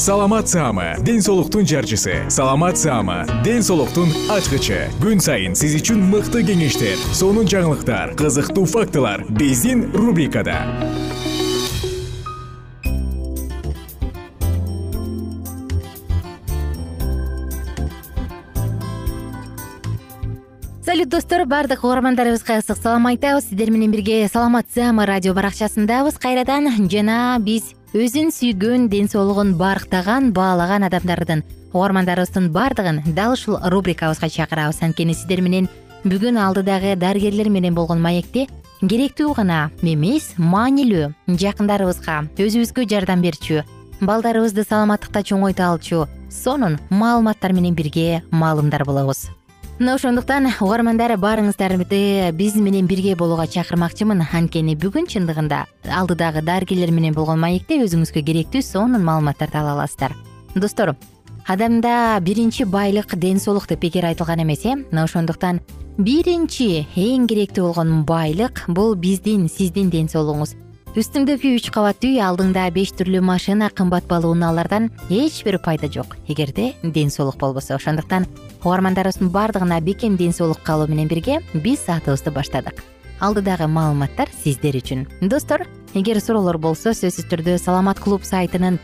саламат саама ден соолуктун жарчысы. Саламат саама ден соолуктун ачкычы. Күн сайын сиз үчүн мыкты кеңештер сонун жаңылыктар кызыктуу фактылар биздин рубрикада. Салют достор баардык угармандарыбызга ысык салам айтабыз. Сиздер менен бирге саламат саама радио баракчасындабыз. Кайрадан жана биз өзүн сүйгөн ден соолугун барктаган баалаган адамдардын угармандарыбыздын баардыгын дал ушул рубрикабызга чакырабыз. Анткени сиздер менен бүгүн алдыдагы дарыгерлер менен болгон маекте керектүү гана эмес маанилүү жакындарыбызга өзүбүзгө жардам берчү балдарыбызды саламаттыкта чоңойто алчу сонун маалыматтар менен бирге маалымдар болобуз мына ошондуктан угармандар баарыңыздарды биз менен бирге болууга чакырмакчымын. Анткени бүгүн чындыгында алдыдагы дарыгерлер менен болгон маекте өзүңүзгө керектүү сонун маалыматтарды ала аласыздар. Достор адамда биринчи байлык ден соолук деп бекер айтылган эмес э? Мына ошондуктан биринчи эң керектүү болгон байлык бул биздин сиздин ден соолугуңуз үстүңдөгү үч кабаттуу үй алдыңда беш түрлүү машина кымбат баалуу унаалардан эч бир пайда жок. Эгерде ден соолук болбосо. Ошондуктан угармандарыбыздын баардыгына бекем ден соолук каалоо менен бирге биз саатыбызды баштадык. Алдыдагы маалыматтар сиздер үчүн. Достор эгер суроолор болсо сөзсүз түрдө саламат клуб сайтынын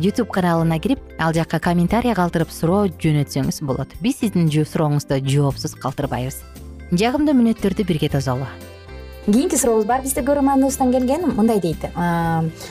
ютуб каналына кирип ал жакка комментарий калтырып суроо жөнөтсөңүз болот. Биз сиздин сурооңузду жоопсуз калтырбайбыз. Жагымдуу мүнөттөрдү бирге тосолу кийинки сурообуз бар. Бизде көрөрманыбыздан келген мындай дейт.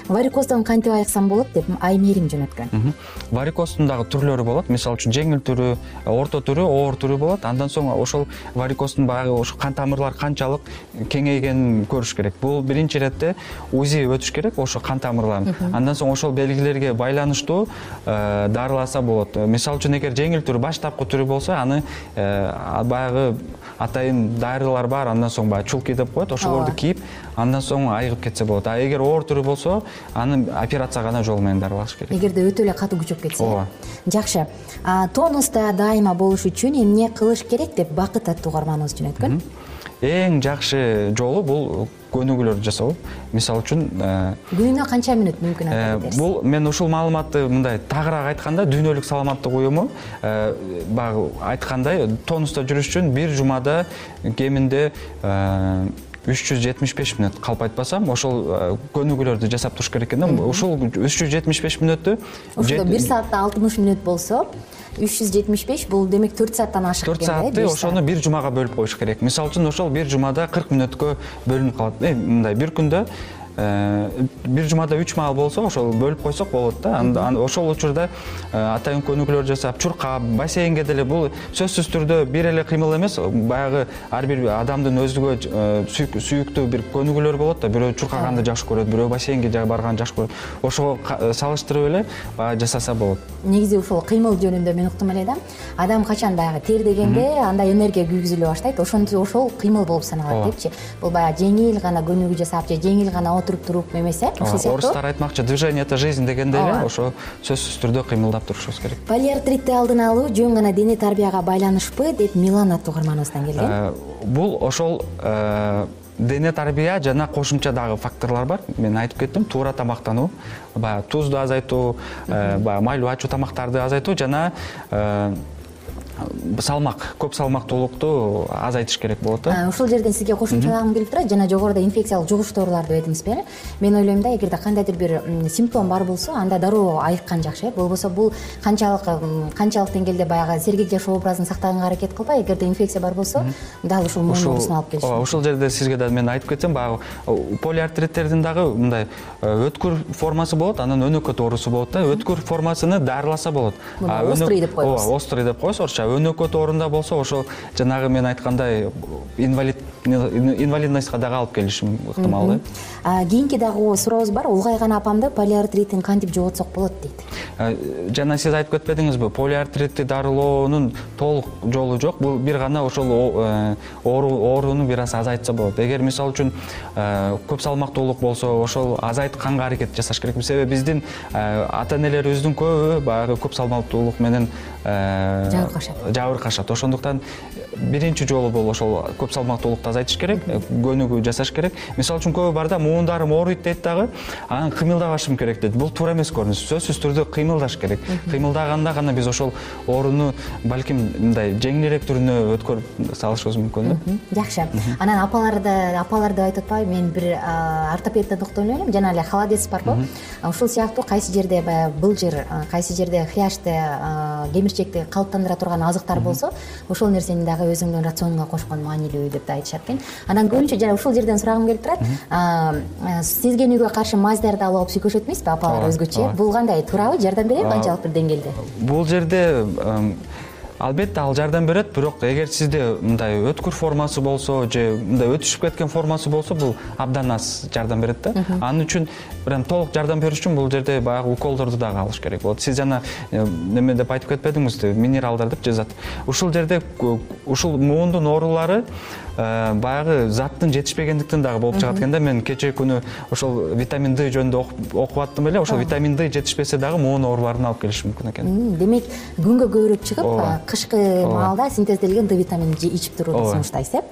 Варикоздон кантип айыксам болот деп аймерим жөнөткөн. Варикоздун дагы түрлөрү болот. Мисалы үчүн жеңил түрү орто түрү оор түрү болот. Андан соң ошол варикоздун баягы ошо кан тамырлары канчалык кеңейгенин көрүш керек. Бул биринчи иретте узи өтүш керек ошо кан тамырларын. Андан соң ошол белгилерге байланыштуу э, дарыласа болот. Мисалы үчүн эгер жеңил түрү баштапкы түрү болсо аны э, баягы атайын дарылар бар. Андан соң баягы чулки деп коет ошолорду кийип андан соң айыгып кетсе болот. А эгер оор түрү болсо аны операция гана жол менен дарылаш керек. Эгерде өтө эле катуу күчөп кетсе. Ооба. Жакшы. Тонуста дайыма болуш үчүн эмне кылыш керек деп бакыт аттуу угарманыбыз жөнөткөн эң жакшы жолу бул көнүгүүлөрдү жасоо мисалы үчүн э, күнүнө канча мүнөт мүмкүн э, бул мен ушул маалыматты мындай тагыраак айтканда дүйнөлүк саламаттык уюму э, баягы айткандай тонуста жүрүш үчүн бир жумада кеминде үч жүз жетимиш беш мүнөт калп айтпасам ошол көнүгүүлөрдү жасап туруш керек экен да. Ушул үч жүз жетимиш беш мүнөттү ошондо бир саатта алтымыш мүнөт болсо үч жүз жетимиш беш бул демек төрт сааттан ашык төрт саатты ошону бир жумага бөлүп коюш керек. Мисалы үчүн ошол бир жумада кырк мүнөткө бөлүнүп калат. Э, мындай бир күндө бир жумада үч маал болсо ошол бөлүп койсок болот да. Ошол учурда атайын көнүгүүлөр жасап чуркап бассейнге деле бул сөзсүз түрдө бир эле кыймыл эмес. Баягы ар бир адамдын өзүгө сүйүктүү бир көнүгүүлөр болот да. Бирөө чуркаганды жакшы көрөт бирөө бассейнге барганды жакшы көрөт. Ошого салыштырып эле баягы жасаса болот. Негизи ушул кыймыл жөнүндө мен уктум эле да. Адам качан баягы тер дегенде анда энергия күйгүзүлө баштайт. Ошол кыймыл болуп саналат депчи. Бул баягы жеңил гана көнүгүү жасап же жеңил гана отуруп туруп эмес э ушул сыяктуу. орустар айтмакчы движение это жизнь дегендей эле ошо сөзсүз түрдө кыймылдап турушубуз керек. Полиартритти алдын алуу жөн гана дене тарбияга байланышпы деп милан аттуу угарманыбыздан келген. Э, бул ошол э, дене тарбия жана кошумча дагы факторлор бар. Мен айтып кеттим туура тамактануу баягы тузду азайтуу э, баягы майлуу ачуу тамактарды азайтуу жана салмак көп салмактуулукту азайтыш керек болот да. Ушул жерден сизге кошумчалагым келип турат. Жана жогоруда инфекциялык жугуштоолорду дедиңизби э мен ойлойм да эгерде кандайдыр бир симптом бар болсо анда дароо айыккан жакшы э. Болбосо бул канчалык канчалык деңгээлде баягы сергек жашоо образын сактаганга аракет кылбай. Эгерде инфекция бар болсо дал ушул оорусун алып келиши ооба ушул жерде сизге да мен айтып кетсем баягы полиартриттердин дагы мындай э, өткүр формасы болот анан өнөкөт оорусу болот да. Өткүр формасыны дарыласа болот. Острый деп коебуз. Ооба острый деп коебуз орусча өнөкөт оорунда болсо ошол жанагы мен айткандай инвалид инвалидностька дагы алып келиши ыктымал да кийинки дагы сурообуз бар улгайган апамды полиартритин кантип жоготсок болот? дейт. Жана сиз айтып кетпедиңизби полиартритти дарылоонун толук жолу жок бул бир гана ошол э, ооруну бир аз азайтса болот. Эгер мисалы үчүн э, көп салмактуулук болсо ошол азайтканга аракет жасаш керек себеби биздин э, ата энелерибиздин көбү баягы көп салмактуулук менен жабыркашат жабыркашат. Ошондуктан биринчи жолу бул ошол көп салмактуулукту азайтыш керек көнүгүү жасаш керек. Мисалы үчүн көбү бар да муундарым ооруйт дейт дагы анан кыймылдабашым керек дейт. Бул туура эмес көрүнүш. Сөзсүз түрдө кыймылдаш керек. Кыймылдаганда гана биз ошол ооруну балким мындай жеңилирээк түрүнө өткөрүп салышыбыз мүмкүн да. Жакшы. Анан апаларды апалар деп айтып атпайбы мен бир ортопедден уктум элем жана эле холодец барго ушул сыяктуу кайсы жерде баягы былжыр кайсы жерде хяшты кемирчекти калыптандыра турган азыктар болсо ошол нерсени дагы өзүңдүн рационуңа кошкон маанилүү деп да айтышат экен. Анан көбүнчө жана ушул жерден сурагым келип турат. Сезгенүүгө каршы маздарды алып алып сүйкөшөт эмеспи апалар өзгөчө? бул кандай туурабы жардам береби канчалык бир деңгээлде? Бул жерде албетте ал жардам берет бирок эгер сизде мындай өткүр формасы болсо же мындай өтүшүп кеткен формасы болсо бул абдан аз жардам берет да. Ал үчүн прям толук жардам бериш үчүн бул жерде баягы уколдорду дагы алыш керек. Болот сиз жана э, неме деп айтып кетпедиңизби минералдар деп жазат. Ушул жерде ушул муундун оорулары баягы заттын жетишпегендиктен дагы болуп чыгат экен да. Мен кечээ күнү ошол витамин д жөнүндө окуп аттым эле ошол витамин д жетишпесе дагы муун ооруларын алып келиши мүмкүн экен. Демек күнгө көбүрөөк чыгып кышкы маалда синтезделген д витаминин ичип турууну сунуштайсыз э.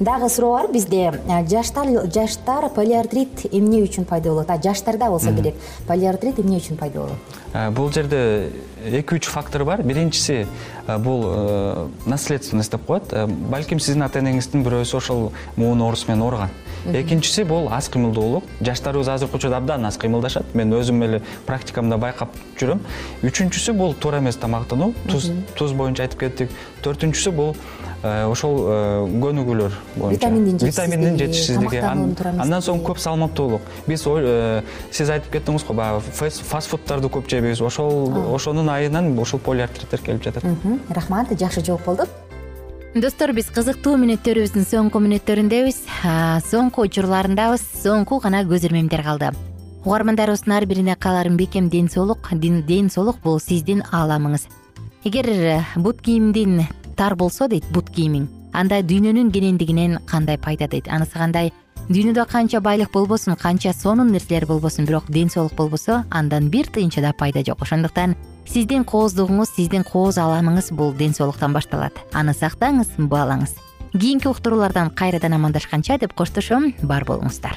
Дагы суроо бар бизде жаштар жаштар полиартрит эмне үчүн пайда болот? А жаштарда болсо керек полиартрит эмне үчүн пайда болот? Э, бул жерде эки үч фактор бар. Биринчиси э, бул э, наследственность деп коет. Э, балким сиздин ата энеңиздин бирөөсү ошол муун оорусу менен ооруган. Экинчиси бул аз кыймылдуулук. Жаштарыбыз азыркы учурда абдан аз кыймылдашат. Мен өзүм эле практикамда байкап жүрөм. Үчүнчүсү бул туура эмес тамактануу. Туз туз боюнча айтып кеттик төртүнчүсү бул ошол көнүгүүлөр боюнча. Витаминдин жетишсиздиги андан соң көп салмактуулук биз сиз айтып кеттиңиз го баягы фаст фудтарды көп жейбиз ошол ошонун айынан ушул полиартриттер келип жатат. Рахмат жакшы жооп болду достор биз кызыктуу мүнөттөрүбүздүн соңку мүнөттөрүндөбүз соңку учурларындабыз соңку гана көз ирмемдер калды угармандарыбыздын ар бирине кааларым бекем ден соолук ден соолук бул сиздин ааламыңыз. Эгер э, бут кийимдин тар болсо дейт бут кийимиң анда дүйнөнүн кенендигинен кандай пайда дейт? Анысы кандай? Дүйнөдө канча байлык болбосун канча сонун нерселер болбосун бирок ден соолук болбосо андан бир тыйынча да пайда жок. Ошондуктан сиздин кооздугуңуз сиздин кооз ааламыңыз бул ден соолуктан башталат. Аны сактаңыз баалаңыз. Кийинки уктуруулардан кайрадан амандашканча деп коштошом бар болуңуздар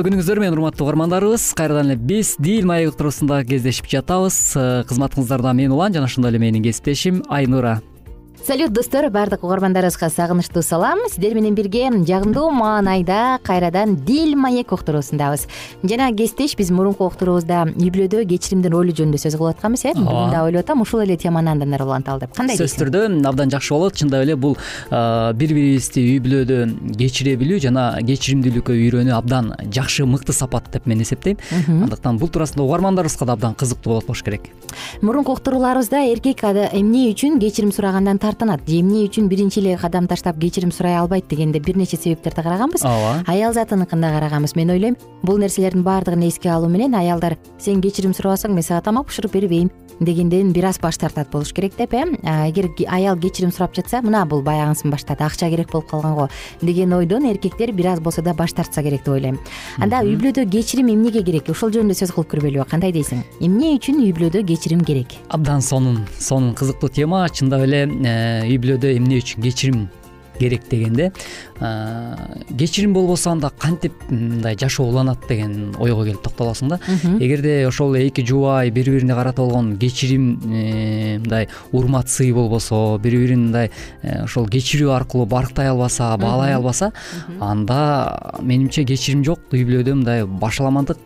күнүңүздөр менен урматтуу угармандарыбыз. Кайрадан эле биз дил маек туурасында кездешип жатабыз. Э, кызматыңыздарда мен улан жана ошондой эле менин кесиптешим айнура салют достор баардык угармандарыбызга сагынычтуу салам. Сиздер менен бирге жагымдуу маанайда кайрадан дил маек уктуруусундабыз. Жана кесиптеш биз мурунку уктуруубузда үй бүлөдө кечиримдин ролу жөнүндө сөз кылып атканбыз э? Бүгүн дагы ойлоп атам ушул эле теманы андан ары уланталы деп. Кандай сөзсүз түрдө абдан жакшы болот. Чындап эле бул бири бирибизди үй бүлөдө кечире билүү жана кечиримдүүлүккө үйрөнүү абдан жакшы мыкты сапат деп мен эсептейм. Андыктан бул туурасында угармандарыбызга да абдан кызыктуу болот болуш керек мурунку уктурууларыбызда эркек эмне үчүн кечирим сурагандан тартынат. Эмне үчүн биринчи эле кадам таштап кечирим сурай албайт дегенде бир нече себептерди караганбыз ооба. Аял затыныкын да караганбыз мен ойлойм бул нерселердин баардыгын эске алуу менен аялдар сен кечирим сурабасаң мен сага тамак бышырып бербейм дегенден бир аз баш тартат болуш керек деп э? Эгер аял кечирим сурап жатса мына бул баягысын баштады акча керек болуп калган го деген ойдон эркектер бир аз болсо да баш тартса керек деп ойлойм анда үй бүлөдө кечирим эмнеге керек? Ошол жөнүндө сөз кылып көрбөйлүбү кандай дейсиң? Эмне үчүн үй бүлөдө кечирим керек? Абдан сонун сонун кызыктуу тема. Чындап эле э, үй бүлөдө эмне үчүн кечирим керек дегенде кечирим болбосо анда кантип мындай жашоо уланат деген ойго келип токтолосуң да? Эгерде ошол эки жубай бири бирине карата болгон кечирим э, мындай урмат сый болбосо бири бирин мындай э, ошол кечирүү аркылуу барктай албаса баалай албаса анда менимче кечирим жок үй бүлөдө мындай башаламандык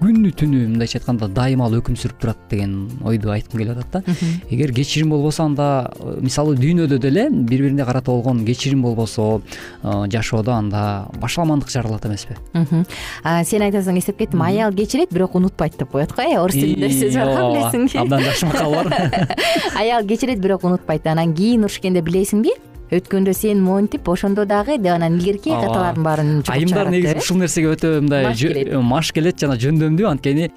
күнү түнү мындайча айтканда дайымалуу өкүм сүрүп турат деген ойду айткым келип атат да. Эгер кечирим болбосо анда э, мисалы дүйнөдө деле бири бирине карата болгон кечирим болбосо э, жашоодо анда башаламандык жаралат эмеспи. Сен айтасың эстеп кеттим аял кечирет бирок унутпайт деп коет го э орус тилинде сөз бар го билесиңби абдан жакшы макал бар. Аял кечирет бирок унутпайт. Анан кийин урушкенде билесиңби өткөндө сен монтип ошондо дагы деп анан илгерки каталардын баарын айымдар негизи э? ушул нерсеге өтө мындай Маш келет. жана жөндөмдүү. Анткени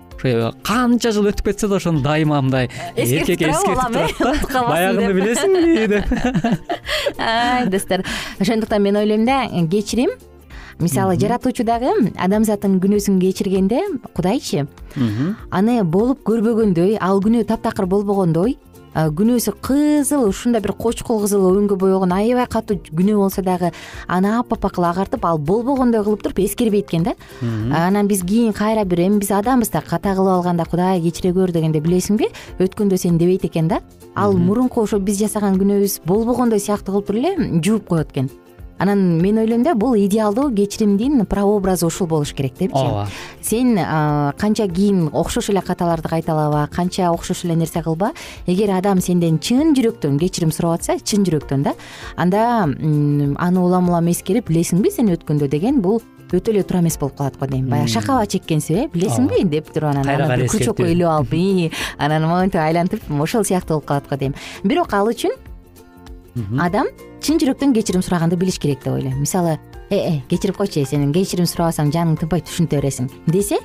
канча жыл өтүп кетсе да ошону дайыма мындай эркек эскертип э? турат да баягыны билесиңби деп. ай достор ошондуктан мен ойлойм да кечирим мисалы жаратуучу дагы адамзаттын күнөөсүн кечиргенде кудайчы? Аны болуп көрбөгөндөй ал күнөө таптакыр болбогондой күнөөсү кызыл ушундай бир кочкул кызыл өңгө боегон аябай катуу күнөө болсо дагы аны аппапак кылып агартып ал болбогондой кылып туруп эскербейт экен да. Анан биз кийин кайра бир эми биз адамбыз да ката кылып алганда кудай кечире көр дегенде билесиңби өткөндө сен дебейт экен да. Ал мурунку ошо биз жасаган күнөөбүз болбогондой сыяктуу кылып туруп эле жууп коет экен анан мен ойлойм да бул идеалдуу кечиримдин прообразы ушул болуш керек депчи ооба. Сен канча кийин окшош эле каталарды кайталаба канча окшош эле нерсе кылба эгер адам сенден чын жүрөктөн кечирим сурап атса чын жүрөктөн да анда аны улам улам эскерип билесиңби сен өткөндө? деген бул өтө эле туура эмес болуп калат го дейм. Баягы шакала чеккенсип э билесиңби? Деп туруп анан кайра кайра крючокко илип алып анан монтип айлантып ошол сыяктуу болуп калат го дейм. Бирок ал үчүн адам чын жүрөктөн кечирим сураганды билиш керек деп ойлойм. Мисалы ээ кечирип койчу э сен кечирим сурабасаң жаның тынбайт ушинте бересиң десе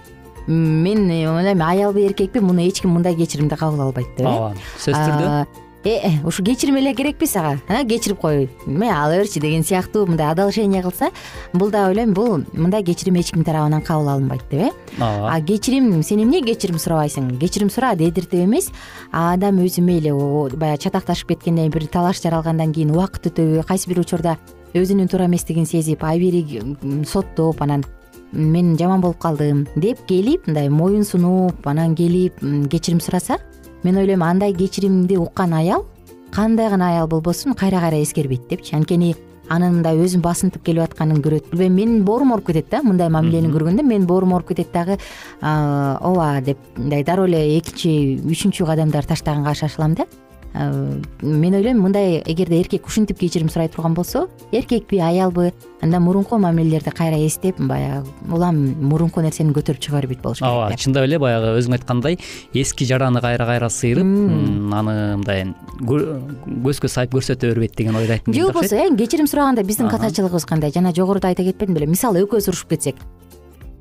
мен ойлойм аялбы эркекпи муну эч ким мындай кечиримди кабыл албайт деп э. Ооба сөзсүз түрдө э ушу кечирим эле керекпи сага а? Кечирип кой? Эме ала берчи деген сыяктуу мындай одолжение кылса бул да ойлойм бул мындай кечирим эч ким тарабынан кабыл алынбайт деп э? Ооба а кечирим сен эмне кечирим сурабайсың? Кечирим сура дедиртип эмес. Адам өзү мейли баягы чатакташып кеткенден бир талаш жаралгандан кийин убакыт өтөбү кайсы бир учурда өзүнүн туура эместигин сезип айбери соттоп анан мен жаман болуп калдым деп келип мындай моюн сунуп анан келип кечирим сураса мен ойлойм андай кечиримди уккан аял кандай гана аял болбосун кайра кайра эскербейт депчи. Анткени анын мындай өзүн басынтып келип атканын көрөт. Билбейм менин боорум ооруп кетет да мындай мамилени көргөндө менин боорум ооруп кетет дагы ооба деп мындай дароо эле экинчи үчүнчү кадамдар таштаганга шашылам да мен ойлойм мындай эгерде эркек ушинтип кечирим сурай турган болсо эркекпи аялбы анда мурунку мамилелерди кайра эстеп баягы улам мурунку нерсени көтөрүп чыга бербейт болуш керек ооба чындап эле баягы өзүң айткандай эски жараны кайра кайра сыйрып аны мындай кө- көзгө сайып көрсөтө бербейт деген ойду айткым же болбосо э кечирим сураганда биздин катачылыгыбыз кандай? Жана жогоруда айта кетпедим беле мисалы экөөбүз урушуп кетсек.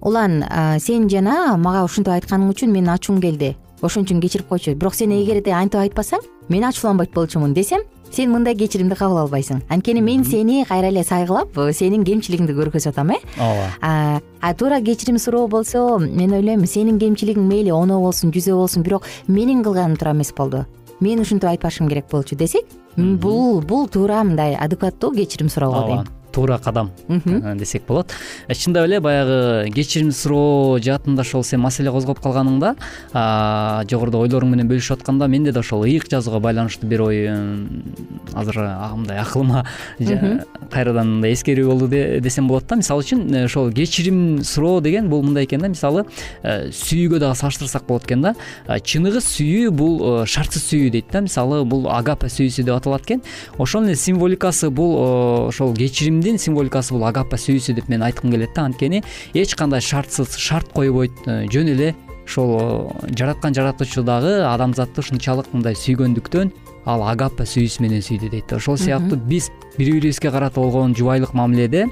Улан а, сен жана мага ушинтип айтканың үчүн менин ачуум келди. Ошон үчүн кечирип койчу. Бирок сен эгерде антип айтпасаң мен ачууланбайт болчумун десем сен мындай кечиримди кабыл албайсың. Анткени мен сени кайра эле сайгылап э, сенин кемчилигиңди көргөзүп атам э? Ооба. А туура кечирим суроо болсо мен ойлойм сенин кемчилигиң мейли оно болсун жүзөө болсун бирок менин кылганым туура эмес болду. Мен ушинтип айтпашым керек болчу десек бул бул туура мындай адекваттуу кечирим суроо го дейм ооба туура кадам э, десек болот. Э, чындап эле баягы кечирим суроо жаатында ошол сен маселе козгоп калганыңда жогоруда ойлоруң менен бөлүшүп атканда менде да ошол ыйык жазууга байланыштуу бир ой азыр мындай акылыма кайрадан мындай эскерүү болду де- десем болот да. Мисалы үчүн э, ошол кечирим суроо деген бул мындай экен да. Мисалы сүйүүгө дагы салыштырсак болот экен да. Чыныгы сүйүү бул шартсыз сүйүү дейт да. Мисалы бул агапа сүйүүсү деп аталат экен. Ошонун эле символикасы бул ошол символикасы бул агапа сүйүүсү деп мен айткым келет да. Анткени эч кандай шартсыз шарт койбойт э, жөн эле ошол э, жараткан жаратуучу дагы адамзатты ушунчалык мындай сүйгөндүктөн ал агапа сүйүүсү менен сүйдү дейт ошол сыяктуу биз бири бирибизге карата болгон жубайлык мамиледе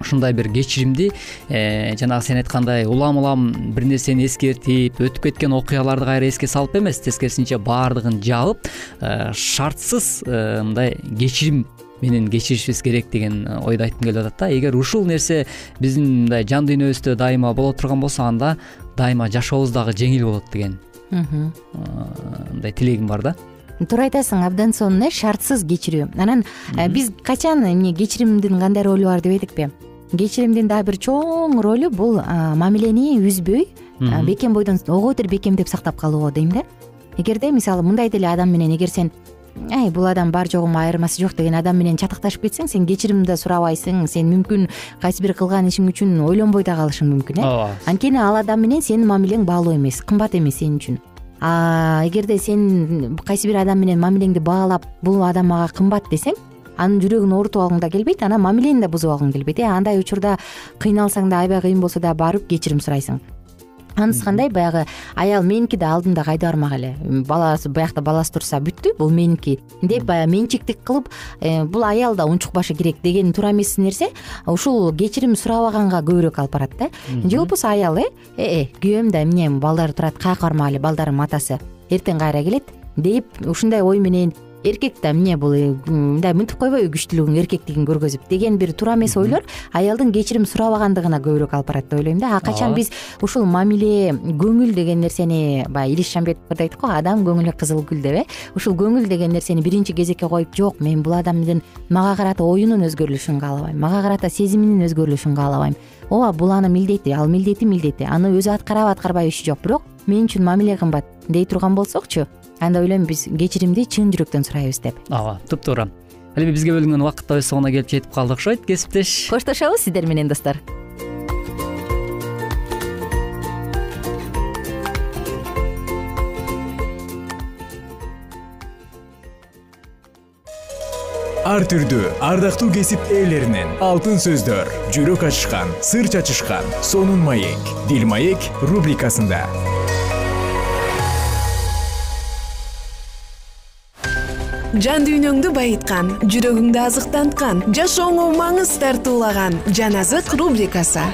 ушундай бир кечиримди э, жанагы сен айткандай улам улам бир нерсени эскертип өтүп кеткен окуяларды кайра эске салып эмес тескерисинче баардыгын жабып э, шартсыз мындай кечирим менен кечиришибиз керек деген ойду айткым келип атат да. Эгер ушул нерсе биздин мындай жан дүйнөбүздө дайыма боло турган болсо анда дайыма жашообуз дагы жеңил болот деген э, мындай тилегим бар да. Туура айтасың абдан сонун э шартсыз кечирүү. Анан э, биз качан эмне кечиримдин кандай ролу бар дебедикпи кечиримдин дагы бир чоң ролу бул мамилени үзбөй бекем бойдон ого бетер бекемдеп сактап калуу дейм да? Эгерде мисалы мындай деле адам менен эгер сен ай бул адам бар жогум айырмасы жок деген адам менен чатакташып кетсең сен кечирим да сурабайсың сен мүмкүн кайсы бир кылган ишиң үчүн ойлонбой да калышың мүмкүн э? Ооба. Анткени ал адам менен сенин мамилең баалуу эмес кымбат эмес сен үчүн. Эгерде сен кайсы бир адам менен мамилеңди баалап бул адам мага кымбат десең анын жүрөгүн оорутуп алгың да келбейт анан мамилени да бузуп алгың келбейт э? Андай учурда кыйналсаң да аябай кыйын болсо да барып кечирим сурайсың анысы кандай? Баягы аял меники да алдымда кайда бармак эле. Баласы биякта баласы турса бүттү бул меники. Деп баягы менчиктик кылып э, бул аял да унчукпашы керек деген туура эмес нерсе ушул кечирим сурабаганга көбүрөөк алып барат да. Же болбосо аял э? Ээ күйөөм да эмне балдары турат каяка бармак эле балдарымдын атасы эртең кайра келет деп ушундай ой менен эркек да эмне бул э, мындай мынтип койбойбу күчтүүлүгүң эркектигин көргөзүп деген бир туура эмес ойлор аялдын кечирим сурабагандыгына көбүрөөк алып барат деп ойлойм да. А качан биз ушул мамиле көңүл деген нерсени баягы илиш шамбетов айтат го адам көңүлү кызыл гүл деп э ушул көңүл деген нерсени биринчи кезекке коюп жок мен бул адамдын мага карата оюнун өзгөрүлүшүн каалабайм мага карата сезиминин өзгөрүлүшүн каалабайм ооба бул анын милдети ал милдети милдети аны өзү аткарабы аткарбайбы иши жок. Бирок мен үчүн мамиле кымбат дей турган болсокчу анда ойлойм биз кечиримди чын жүрөктөн сурайбыз деп. Ооба туптуура ал эми бизге бөлүнгөн убакыт да өз соңуна келип жетип калды окшойт кесиптеш. Коштошобуз сиздер менен достор. Ар түрдүү ардактуу кесип ээлеринен алтын сөздөр жүрөк ачышкан сыр чачышкан сонун маек. Дил маек рубрикасында жан дүйнөңдү байыткан жүрөгүңдү азыктанткан жашооңо маңыз тартуулаган жан азык рубрикасы.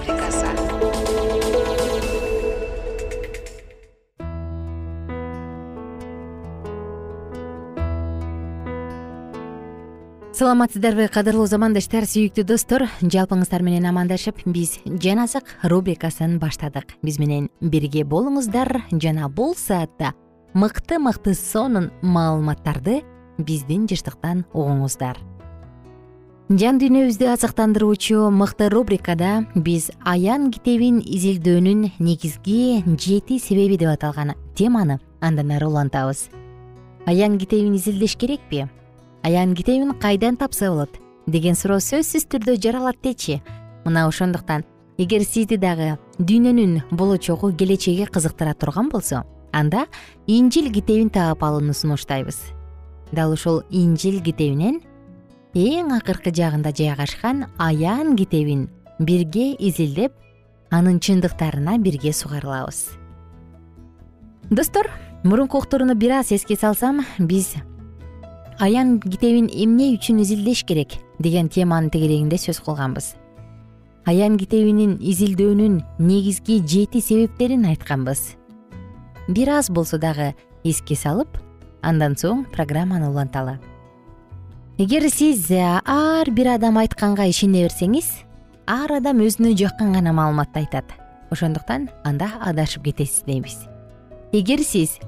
Саламатсыздарбы кадырлуу замандаштар сүйүктүү достор. Жалпыңыздар менен амандашып биз жан азык рубрикасын баштадык. Биз менен бирге болуңуздар. Жана бул саатта мыкты мыкты сонун маалыматтарды биздин жыштыктан угуңуздар. Жан дүйнөбүздү азыктандыруучу мыкты рубрикада биз аян китебин изилдөөнүн негизги жети себеби деп аталган теманы андан ары улантабыз аян китебин изилдеш керекпи? Аян китебин кайдан тапса болот? деген суроо сөзсүз түрдө жаралат дечи мына ошондуктан эгер сизди дагы дүйнөнүн болочогу келечеги кызыктыра турган болсо анда инжил китебин таап алууну сунуштайбыз дал ушул инжил китебинен эң акыркы жагында жайгашкан аян китебин бирге изилдеп анын чындыктарына бирге сугарылабыз. Достор мурунку уктурууну бир аз эске салсам биз аян китебин эмне үчүн изилдеш керек? деген теманын тегерегинде сөз кылганбыз. Аян китебинин изилдөөнүн негизги жети себептерин айтканбыз. Бир аз болсо дагы эске салып андан соң программаны уланталы. Эгер сиз ар бир адам айтканга ишене берсеңиз ар адам өзүнө жаккан гана маалыматты айтат. Ошондуктан анда адашып кетесиз дейбиз. Эгер сиз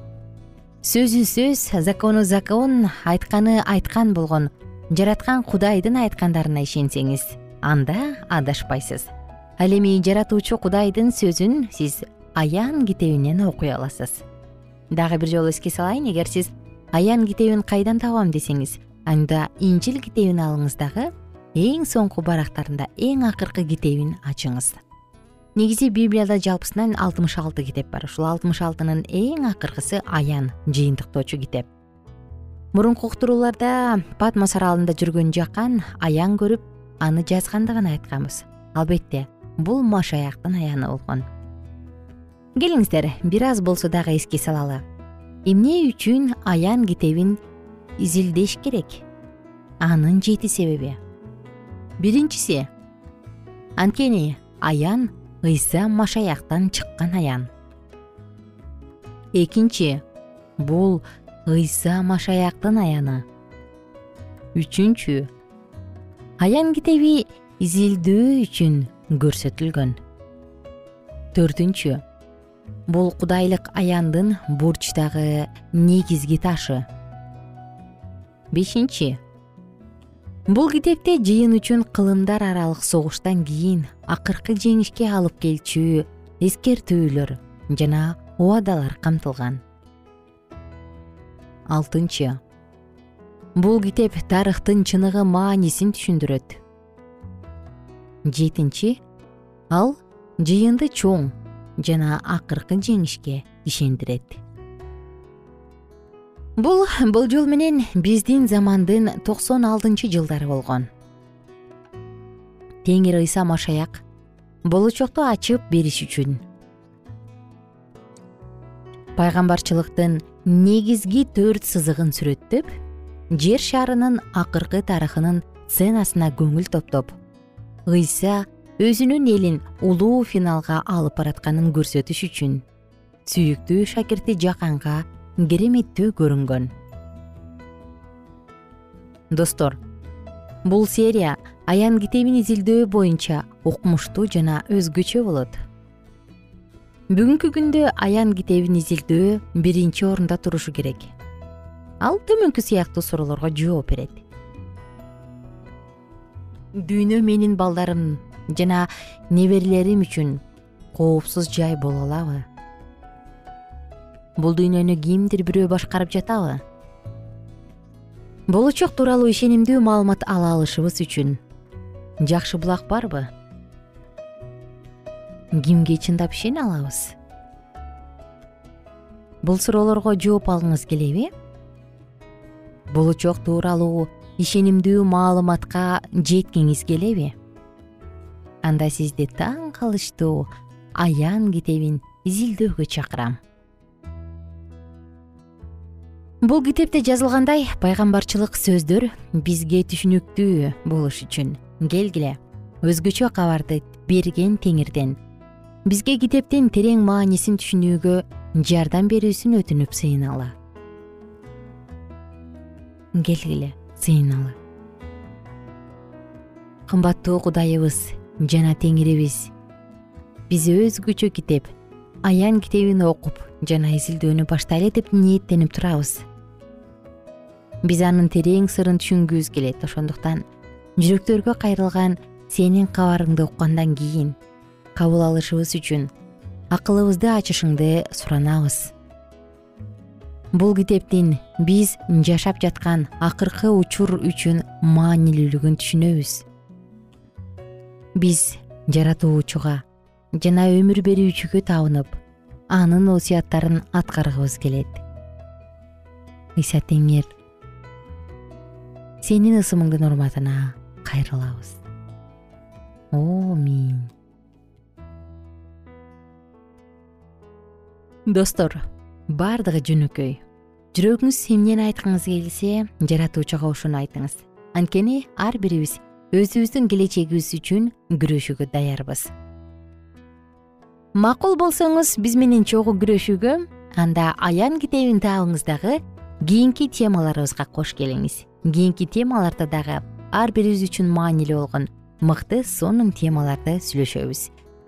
сөзү сөз закону закон айтканы айткан болгон жараткан кудайдын айткандарына ишенсеңиз анда адашпайсыз. Ал эми жаратуучу кудайдын сөзүн сиз аян китебинен окуй аласыз. Дагы бир жолу эске салайын эгер сиз аян китебин кайдан табам десеңиз анда инжил китебин алыңыз дагы эң соңку барактарында эң акыркы китебин ачыңыз. Негизи библияда жалпысынан алтымыш алты китеп бар. Ушул алтымыш алтынын эң акыркысы аян жыйынтыктоочу китеп. Мурунку уктурууларда патмос аралында жүргөн жакан аян көрүп аны жазгандыгын айтканбыз. Албетте бул машаяктын аяны болгон. Келиңиздер бир аз болсо дагы эске салалы эмне үчүн аян китебин изилдеш керек? Анын жети себеби. Биринчиси анткени аян ыйса машаяктан чыккан аян. Экинчи бул ыйса машаяктын аяны. Үчүнчү аян китеби изилдөө үчүн көрсөтүлгөн. Төртүнчү бул кудайлык аяндын бурчтагы негизги ташы. Бешинчи бул китепте жыйын үчүн кылымдар аралык согуштан кийин акыркы жеңишке алып келчү эскертүүлөр жана убадалар камтылган. Алтынчы. Бул китеп тарыхтын чыныгы маанисин түшүндүрөт. Жетинчи. Ал жыйынды чоң жана акыркы жеңишке ишендирет. Бул болжол менен биздин замандын токсон алтынчы жылдары болгон. Теңир ыйса машаяк болочокту ачып бериш үчүн. Пайгамбарчылыктын негизги төрт сызыгын сүрөттөп жер шарынын акыркы тарыхынын сценасына көңүл топтоп ыйса өзүнүн элин улуу финалга алып баратканын көрсөтүш үчүн. Сүйүктүү шакирти жаканга кереметтүү көрүнгөн. Достор бул серия аян китебин изилдөө боюнча укмуштуу жана өзгөчө болот. Бүгүнкү күндө аян китебин изилдөө биринчи орунда турушу керек. Ал төмөнкү сыяктуу суроолорго жооп берет. Дүйнө менин балдарым жана неберелерим үчүн коопсуз жай боло алабы. Бул дүйнөнү кимдир бирөө башкарып жатабы? Болочок тууралуу ишенимдүү маалымат ала алышыбыз үчүн жакшы булак барбы? Кимге чындап ишене алабыз? Бул суроолорго жооп алгыңыз келеби? Болочок тууралуу ишенимдүү маалыматка жеткиңиз келеби анда сизди таң калыштуу аян китебин изилдөөгө чакырам. Бул китепте жазылгандай пайгамбарчылык сөздөр бизге түшүнүктүү болуш үчүн келгиле. Өзгөчө кабарды берген теңирден. Бизге китептин терең маанисин түшүнүүгө жардам берүүсүн өтүнүп сыйыналы. Келгиле сыйыналы. Кымбаттуу кудайыбыз жана теңирибиз. Биз өзгөчө китеп аян китебин окуп жана изилдөөнү баштайлы деп ниеттенип турабыз. Биз анын терең сырын түшүнгүбүз келет ошондуктан жүрөктөргө кайрылган сенин кабарыңды уккандан кийин кабыл алышыбыз үчүн акылыбызды ачышыңды суранабыз. Бул китептин биз жашап жаткан акыркы учур үчүн маанилүүлүгүн түшүнөбүз биз жаратуучуга жана өмүр берүүчүгө табынып анын осуяттарын аткаргыбыз келет. Ыйса теңир сенин ысымыңдын урматына кайрылабыз. Омин. Достор баардыгы жөнөкөй. Жүрөгүңүз эмнени айткыңыз келсе жаратуучуга ошону айтыңыз. Анткени ар бирибиз өзүбүздүн келечегибиз үчүн күрөшүүгө даярбыз. Макул болсоңуз биз менен чогуу күрөшүүгө анда аян китебин таабыңыз дагы кийинки темаларыбызга кош келиңиз. Кийинки темаларда дагы ар бирибиз үчүн маанилүү болгон мыкты сонун темаларды сүйлөшөбүз.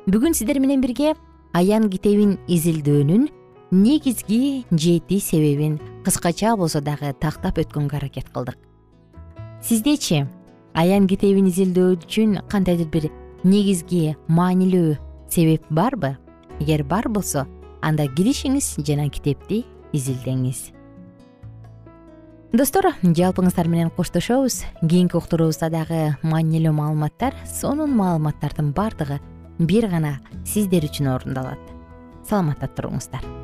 Бүгүн сиздер менен бирге аян китебин изилдөөнүн негизги жети себебин кыскача болсо дагы тактап өткөнгө аракет кылдык. Сиздечи аян китебин изилдөө үчүн кандайдыр бир негизги маанилүү себеп барбы? Эгер бар болсо анда киришиңиз жана китепти изилдеңиз. Достор жалпыңыздар менен коштошобуз. Кийинки уктуруубузда дагы маанилүү маалыматтар сонун маалыматтардын баардыгы бир гана сиздер үчүн орундалат саламатта туруңуздар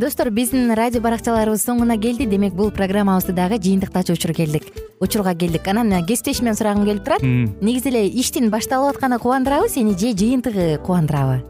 достор биздин радио баракчаларыбыз соңуна келди. Демек бул программабызды дагы жыйынтыктачу учур келдик. Учурга келдик. Анан кесиптешимден сурагым келип турат. Негизи эле иштин башталып атканы кубандырабы сени же жыйынтыгы кубандырабы